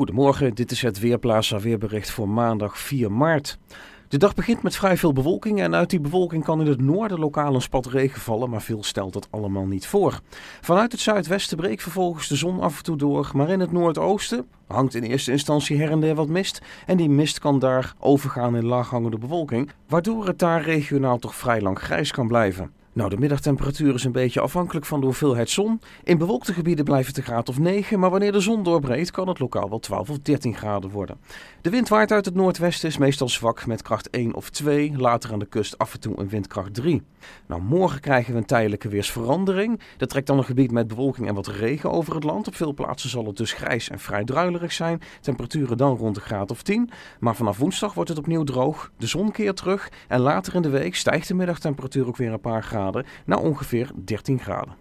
Goedemorgen, dit is het Weerplaza weerbericht voor maandag 4 maart. De dag begint met vrij veel bewolking en uit die bewolking kan in het noorden lokaal een spat regen vallen, maar veel stelt dat allemaal niet voor. Vanuit het zuidwesten breekt vervolgens de zon af en toe door, maar in het noordoosten hangt in eerste instantie her en der wat mist en die mist kan daar overgaan in laaghangende bewolking, waardoor het daar regionaal toch vrij lang grijs kan blijven. Nou, de middagtemperatuur is een beetje afhankelijk van de hoeveelheid zon. In bewolkte gebieden blijft het een graad of 9, maar wanneer de zon doorbreekt kan het lokaal wel 12 of 13 graden worden. De wind waait uit het noordwesten is meestal zwak met kracht 1 of 2, later aan de kust af en toe een windkracht 3. Nou, morgen krijgen we een tijdelijke weersverandering. Er trekt dan een gebied met bewolking en wat regen over het land. Op veel plaatsen zal het dus grijs en vrij druilerig zijn. Temperaturen dan rond de graad of 10. Maar vanaf woensdag wordt het opnieuw droog. De zon keert terug en later in de week stijgt de middagtemperatuur ook weer een paar naar ongeveer 13 graden.